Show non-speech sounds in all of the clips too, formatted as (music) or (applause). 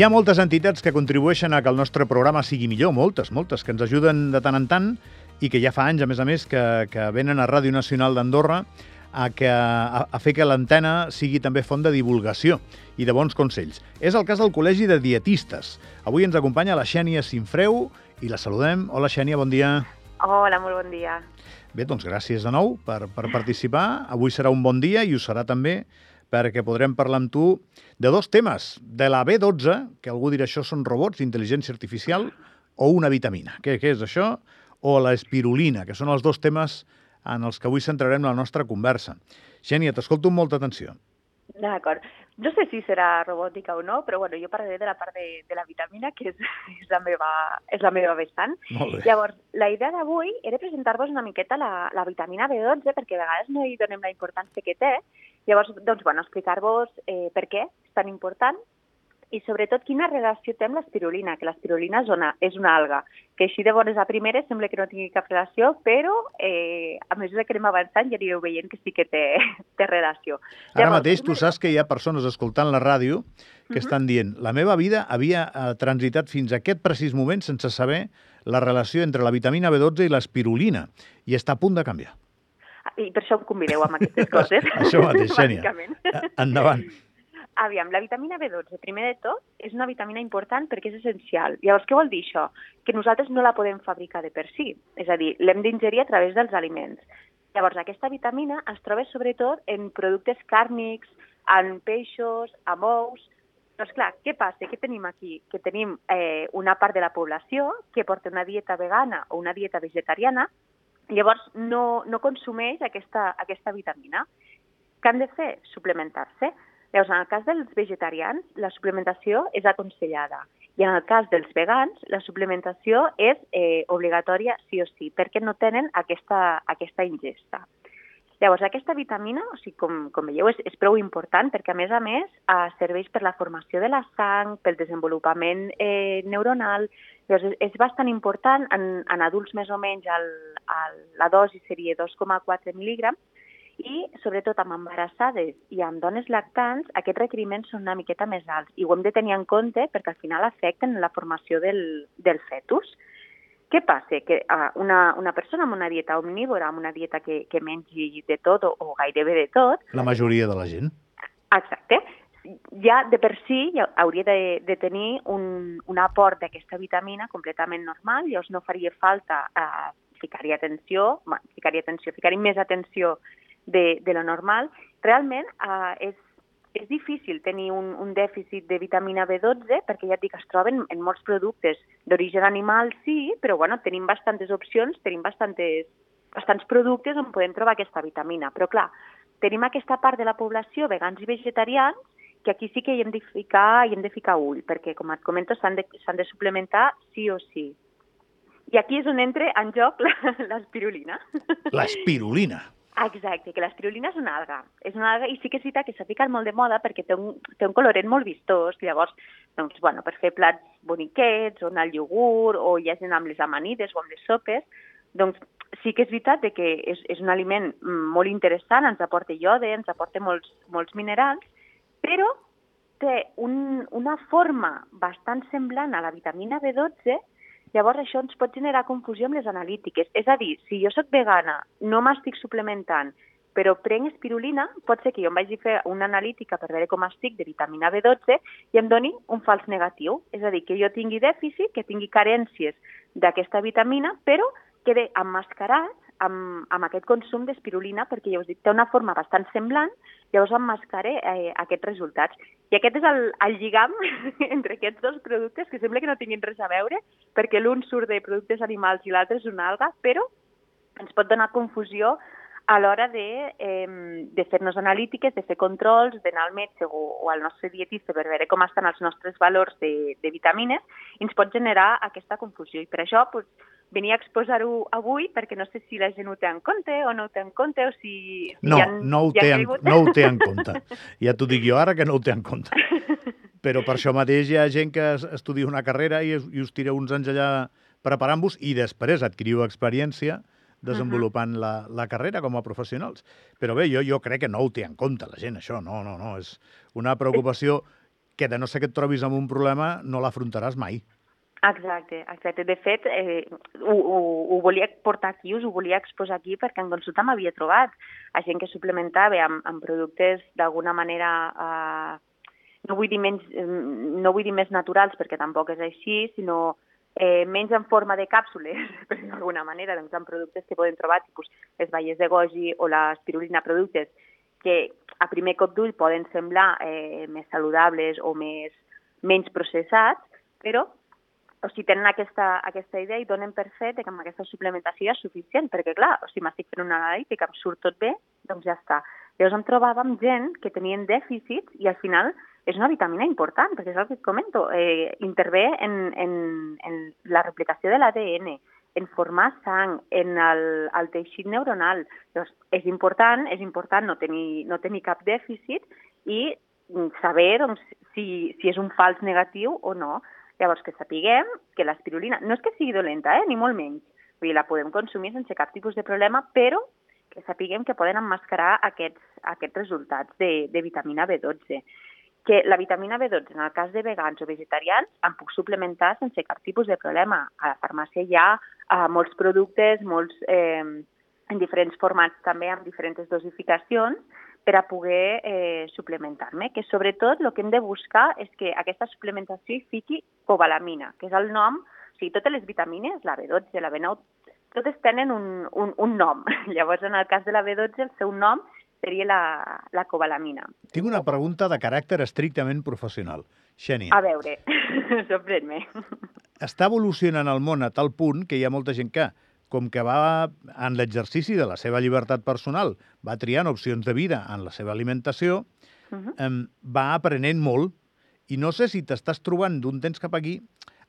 Hi ha moltes entitats que contribueixen a que el nostre programa sigui millor, moltes, moltes, que ens ajuden de tant en tant i que ja fa anys, a més a més, que, que venen a Ràdio Nacional d'Andorra a, que, a, a fer que l'antena sigui també font de divulgació i de bons consells. És el cas del Col·legi de Dietistes. Avui ens acompanya la Xènia Sinfreu i la saludem. Hola, Xènia, bon dia. Hola, molt bon dia. Bé, doncs gràcies de nou per, per participar. Avui serà un bon dia i ho serà també perquè podrem parlar amb tu de dos temes. De la B12, que algú dirà això són robots, intel·ligència artificial, o una vitamina. Què, què és això? O la espirulina, que són els dos temes en els que avui centrarem la nostra conversa. Xènia, t'escolto amb molta atenció. D'acord. No sé si serà robòtica o no, però bueno, jo parlaré de la part de, de la vitamina, que és, és, la meva, és la meva vessant. Llavors, la idea d'avui era presentar-vos una miqueta la, la vitamina B12, perquè a vegades no hi donem la importància que té, Llavors, doncs, bueno, explicar-vos eh, per què és tan important i sobretot quina relació té amb l'espirulina, que l'espirulina és, una, és una alga, que així de bones a primeres sembla que no tingui cap relació, però eh, a mesura que anem avançant ja anireu veient que sí que té, (laughs) té relació. Ara Llavors, mateix tu saps que hi ha persones escoltant la ràdio que uh -huh. estan dient la meva vida havia eh, transitat fins a aquest precís moment sense saber la relació entre la vitamina B12 i l'espirulina i està a punt de canviar i per això em convideu amb aquestes (laughs) coses. això mateix, Xènia. Endavant. Aviam, la vitamina B12, primer de tot, és una vitamina important perquè és essencial. Llavors, què vol dir això? Que nosaltres no la podem fabricar de per si. És a dir, l'hem d'ingerir a través dels aliments. Llavors, aquesta vitamina es troba sobretot en productes càrnics, en peixos, en ous... Doncs clar, què passa? Què tenim aquí? Que tenim eh, una part de la població que porta una dieta vegana o una dieta vegetariana Llavors, no, no consumeix aquesta, aquesta vitamina. Què han de fer? Suplementar-se. Llavors, en el cas dels vegetarians, la suplementació és aconsellada. I en el cas dels vegans, la suplementació és eh, obligatòria sí o sí, perquè no tenen aquesta, aquesta ingesta. Llavors, aquesta vitamina, o sigui, com, com veieu, és, és prou important perquè, a més a més, eh, serveix per la formació de la sang, pel desenvolupament eh, neuronal. Llavors, és, bastant important en, en adults més o menys el, el, la dosi seria 2,4 mil·lígrams i, sobretot, amb embarassades i amb dones lactants, aquests requeriments són una miqueta més alts i ho hem de tenir en compte perquè al final afecten la formació del, del fetus. Què passa? Que uh, una, una persona amb una dieta omnívora, amb una dieta que, que mengi de tot o, o gairebé de tot... La majoria de la gent. Exacte. Ja de per si ja hauria de, de tenir un, un aport d'aquesta vitamina completament normal, llavors no faria falta uh, ficar-hi atenció, ficar-hi atenció, ficar-hi més atenció de, de lo normal. Realment uh, és és difícil tenir un, un dèficit de vitamina B12 perquè ja et dic, es troben en molts productes d'origen animal, sí, però bueno, tenim bastantes opcions, tenim bastantes, bastants productes on podem trobar aquesta vitamina. Però clar, tenim aquesta part de la població, vegans i vegetarians, que aquí sí que hi hem de ficar, hi hem de ficar ull, perquè, com et comento, s'han de, de suplementar sí o sí. I aquí és on entra en joc l'espirulina. L'espirulina. Exacte, que l'espirulina és una alga. És una alga i sí que és veritat que s'ha ficat molt de moda perquè té un, té un colorent molt vistós. Llavors, doncs, bueno, per fer plats boniquets, o en el iogurt, o ja gent amb les amanides o amb les sopes, doncs sí que és veritat que és, és un aliment molt interessant, ens aporta iode, ens aporta molts, molts minerals, però té un, una forma bastant semblant a la vitamina B12 Llavors això ens pot generar confusió amb les analítiques. És a dir, si jo sóc vegana, no m'estic suplementant, però prenc espirulina, pot ser que jo em vagi fer una analítica per veure com estic de vitamina B12 i em doni un fals negatiu. És a dir, que jo tingui dèficit, que tingui carències d'aquesta vitamina, però quede emmascarat amb, amb aquest consum d'espirulina, perquè ja us dic, té una forma bastant semblant, llavors emmascaré eh, aquests resultats. I aquest és el, el lligam (laughs) entre aquests dos productes, que sembla que no tinguin res a veure, perquè l'un surt de productes animals i l'altre és una alga, però ens pot donar confusió a l'hora de, eh, de fer-nos analítiques, de fer controls, d'anar al metge o, o al nostre dietista per veure com estan els nostres valors de, de vitamines, ens pot generar aquesta confusió. I per això pues, venia a exposar-ho avui perquè no sé si la gent ho té en compte o no ho té en compte o si... No, ja, no, ho té en, no ho té en compte. Ja t'ho dic jo ara que no ho té en compte. (laughs) Però per això mateix hi ha gent que estudia una carrera i, i us tireu uns anys allà preparant-vos i després adquiriu experiència desenvolupant uh -huh. la, la carrera com a professionals. Però bé, jo, jo crec que no ho té en compte la gent, això. No, no, no. És una preocupació que de no ser que et trobis amb un problema no l'afrontaràs mai. Exacte, exacte. De fet, eh, ho, ho, ho volia portar aquí, us ho volia exposar aquí perquè en consulta m'havia trobat a gent que suplementava amb, amb productes d'alguna manera, eh, no, vull dir menys, no vull dir més naturals perquè tampoc és així, sinó eh, menys en forma de càpsules, (laughs) per d'alguna manera, doncs amb productes que poden trobar, tipus les baies de goji o la espirulina, productes que a primer cop d'ull poden semblar eh, més saludables o més, menys processats, però o sigui, tenen aquesta, aquesta idea i donen per fet que amb aquesta suplementació és suficient, perquè clar, o sigui, m'estic fent una analítica, em surt tot bé, doncs ja està. Llavors em trobava amb gent que tenien dèficits i al final és una vitamina important, perquè és el que et comento, eh, intervé en, en, en la replicació de l'ADN, en formar sang, en el, el teixit neuronal. Llavors, és important, és important no tenir, no tenir cap dèficit i saber doncs, si, si és un fals negatiu o no. Llavors, que sapiguem que l'espirulina no és que sigui dolenta, eh, ni molt menys. Vull dir, la podem consumir sense cap tipus de problema, però que sapiguem que poden emmascarar aquests, aquests resultats de, de vitamina B12 que la vitamina B12, en el cas de vegans o vegetarians, en puc suplementar sense cap tipus de problema. A la farmàcia hi ha uh, molts productes, molts, eh, en diferents formats també, amb diferents dosificacions, per a poder eh, suplementar-me, que sobretot el que hem de buscar és que aquesta suplementació hi fiqui cobalamina, que és el nom, o sigui, totes les vitamines, la B12, la B9, totes tenen un, un, un nom. (laughs) Llavors, en el cas de la B12, el seu nom seria la, la cobalamina. Tinc una pregunta de caràcter estrictament professional. Xènia. A veure, (laughs) sorprèn-me. Està evolucionant el món a tal punt que hi ha molta gent que com que va en l'exercici de la seva llibertat personal, va triant opcions de vida en la seva alimentació, uh -huh. eh, va aprenent molt. I no sé si t'estàs trobant d'un temps cap aquí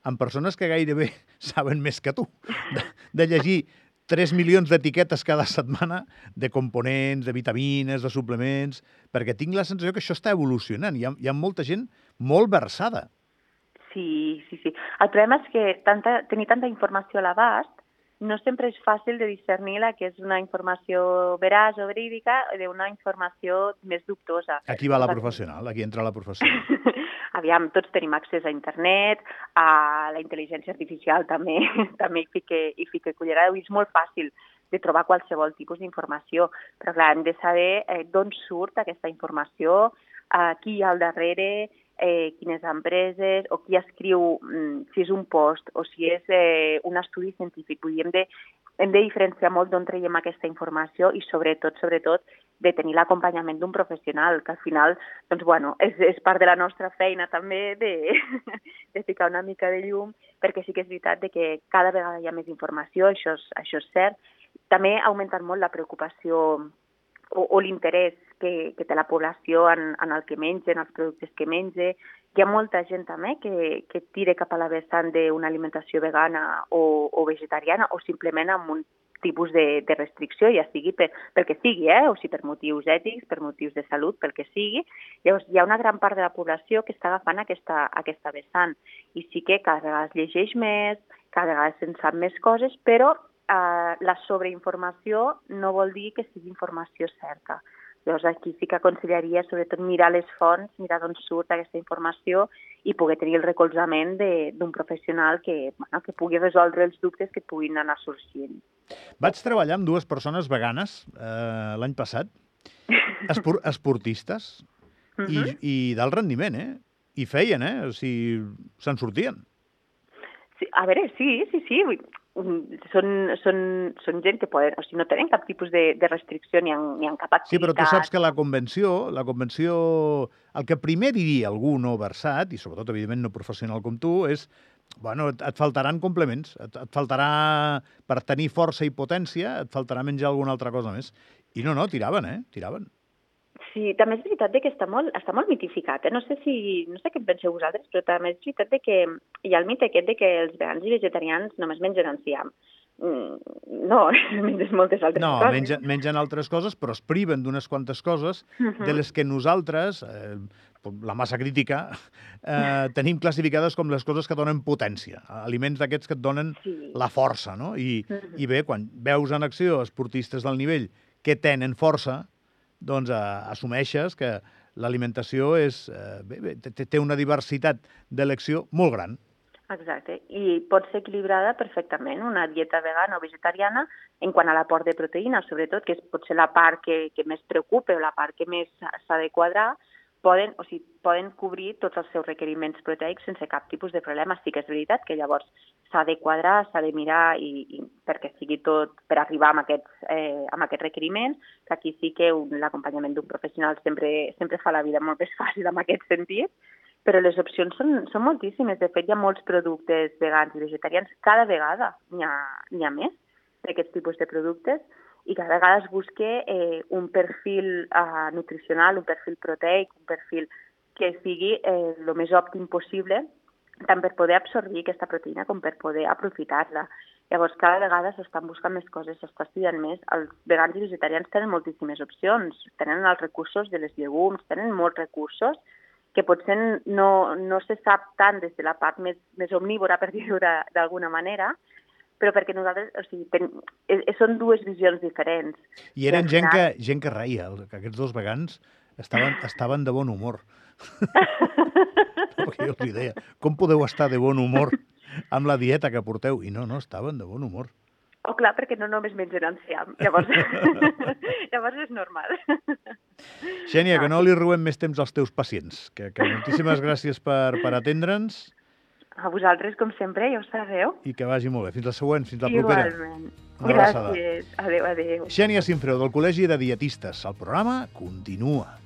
amb persones que gairebé (laughs) saben més que tu, de, de llegir 3 milions d'etiquetes cada setmana de components, de vitamines, de suplements, perquè tinc la sensació que això està evolucionant. Hi ha, hi ha molta gent molt versada. Sí, sí, sí. El problema és que tanta, tenir tanta informació a l'abast no sempre és fàcil de discernir la que és una informació veraç o verídica d'una informació més dubtosa. Aquí va la professional, aquí entra la professional. (laughs) Aviam, tots tenim accés a internet, a la intel·ligència artificial també, (laughs) també hi fica, hi fica cullerada, és molt fàcil de trobar qualsevol tipus d'informació, però clar, hem de saber eh, d'on surt aquesta informació, eh, qui hi ha al darrere, eh, quines empreses o qui escriu, mm, si és un post o si és eh, un estudi científic. Vull dir, hem de, hem de diferenciar molt d'on traiem aquesta informació i sobretot, sobretot, de tenir l'acompanyament d'un professional, que al final, doncs, bueno, és, és part de la nostra feina també de, (laughs) de ficar una mica de llum, perquè sí que és veritat de que cada vegada hi ha més informació, això és, això és cert. També ha augmentat molt la preocupació o, o l'interès que, que té la població en, en el que menja, en els productes que menja. Hi ha molta gent també que, que tira cap a la vessant d'una alimentació vegana o, o vegetariana o simplement amb un tipus de, de restricció, ja sigui per, pel que sigui, eh? o sigui per motius ètics, per motius de salut, pel que sigui. Llavors, hi ha una gran part de la població que està agafant aquesta, aquesta vessant i sí que cada vegada es llegeix més, cada vegada se'n sap més coses, però eh, la sobreinformació no vol dir que sigui informació certa. Llavors aquí sí que aconsellaria sobretot mirar les fonts, mirar d'on surt aquesta informació i poder tenir el recolzament d'un professional que, bueno, que pugui resoldre els dubtes que puguin anar sorgint. Vaig treballar amb dues persones veganes eh, l'any passat, espor (laughs) esportistes, uh -huh. i, mhm. i d'alt rendiment, eh? I feien, eh? O sigui, se'n sortien. Sí, a veure, sí, sí, sí són, són, són gent que poden, o sigui, no tenen cap tipus de, de restricció ni en, ni en cap activitat. Sí, però tu saps que la convenció, la convenció, el que primer diria algú no versat, i sobretot, evidentment, no professional com tu, és bueno, et, et faltaran complements, et, et faltarà, per tenir força i potència, et faltarà menjar alguna altra cosa més. I no, no, tiraven, eh? Tiraven. Sí, també és veritat que està molt, està molt mitificat. Eh? No sé si, no sé què en penseu vosaltres, però també és veritat que hi ha el mite aquest de que els vegans i vegetarians només mengen enciam. Mm, no, (laughs) mengen moltes altres no, coses. No, mengen, mengen altres coses, però es priven d'unes quantes coses uh -huh. de les que nosaltres, eh, la massa crítica, eh, (laughs) tenim classificades com les coses que donen potència, aliments d'aquests que et donen sí. la força, no? I, uh -huh. I bé, quan veus en acció esportistes del nivell que tenen força, doncs assumeixes que l'alimentació és, eh, bé, bé, té una diversitat d'elecció molt gran. Exacte, i pot ser equilibrada perfectament una dieta vegana o vegetariana en quant a l'aport de proteïna, sobretot, que és potser la part que, que més preocupa o la part que més s'ha de quadrar, poden, o sigui, poden cobrir tots els seus requeriments proteics sense cap tipus de problema. Sí que és veritat que llavors s'ha de quadrar, s'ha de mirar i, i perquè sigui tot per arribar amb aquests, eh, amb aquest requeriment, que aquí sí que l'acompanyament d'un professional sempre, sempre fa la vida molt més (laughs) fàcil en aquest sentit, però les opcions són, són moltíssimes. De fet, hi ha molts productes vegans i vegetarians. Cada vegada n'hi ha, ha més d'aquests tipus de productes i cada vegada es busca eh, un perfil eh, nutricional, un perfil proteic, un perfil que sigui el eh, més òptim possible tant per poder absorbir aquesta proteïna com per poder aprofitar-la. Llavors, cada vegada s'estan buscant més coses, s'està estudiant més. Els vegans i vegetarians tenen moltíssimes opcions, tenen els recursos de les llegums, tenen molts recursos que potser no, no se sap tant des de la part més, més omnívora, per dir-ho d'alguna manera, però perquè nosaltres, o sigui, ten, és, són dues visions diferents. I eren I gent, que, gent que reia, que aquests dos vegans estaven, (laughs) estaven de bon humor. (laughs) perquè jo els deia, com podeu estar de bon humor amb la dieta que porteu? I no, no, estaven de bon humor. Oh, clar, perquè no només mengen enciam. Llavors, (laughs) llavors és normal. Xènia, que no li robem més temps als teus pacients. Que, que moltíssimes gràcies per, per atendre'ns a vosaltres, com sempre, ja ho sabeu. I que vagi molt bé. Fins la següent, fins la propera. Igualment. Gràcies. Adéu, adéu. Xènia Sinfreu, del Col·legi de Dietistes. El programa continua.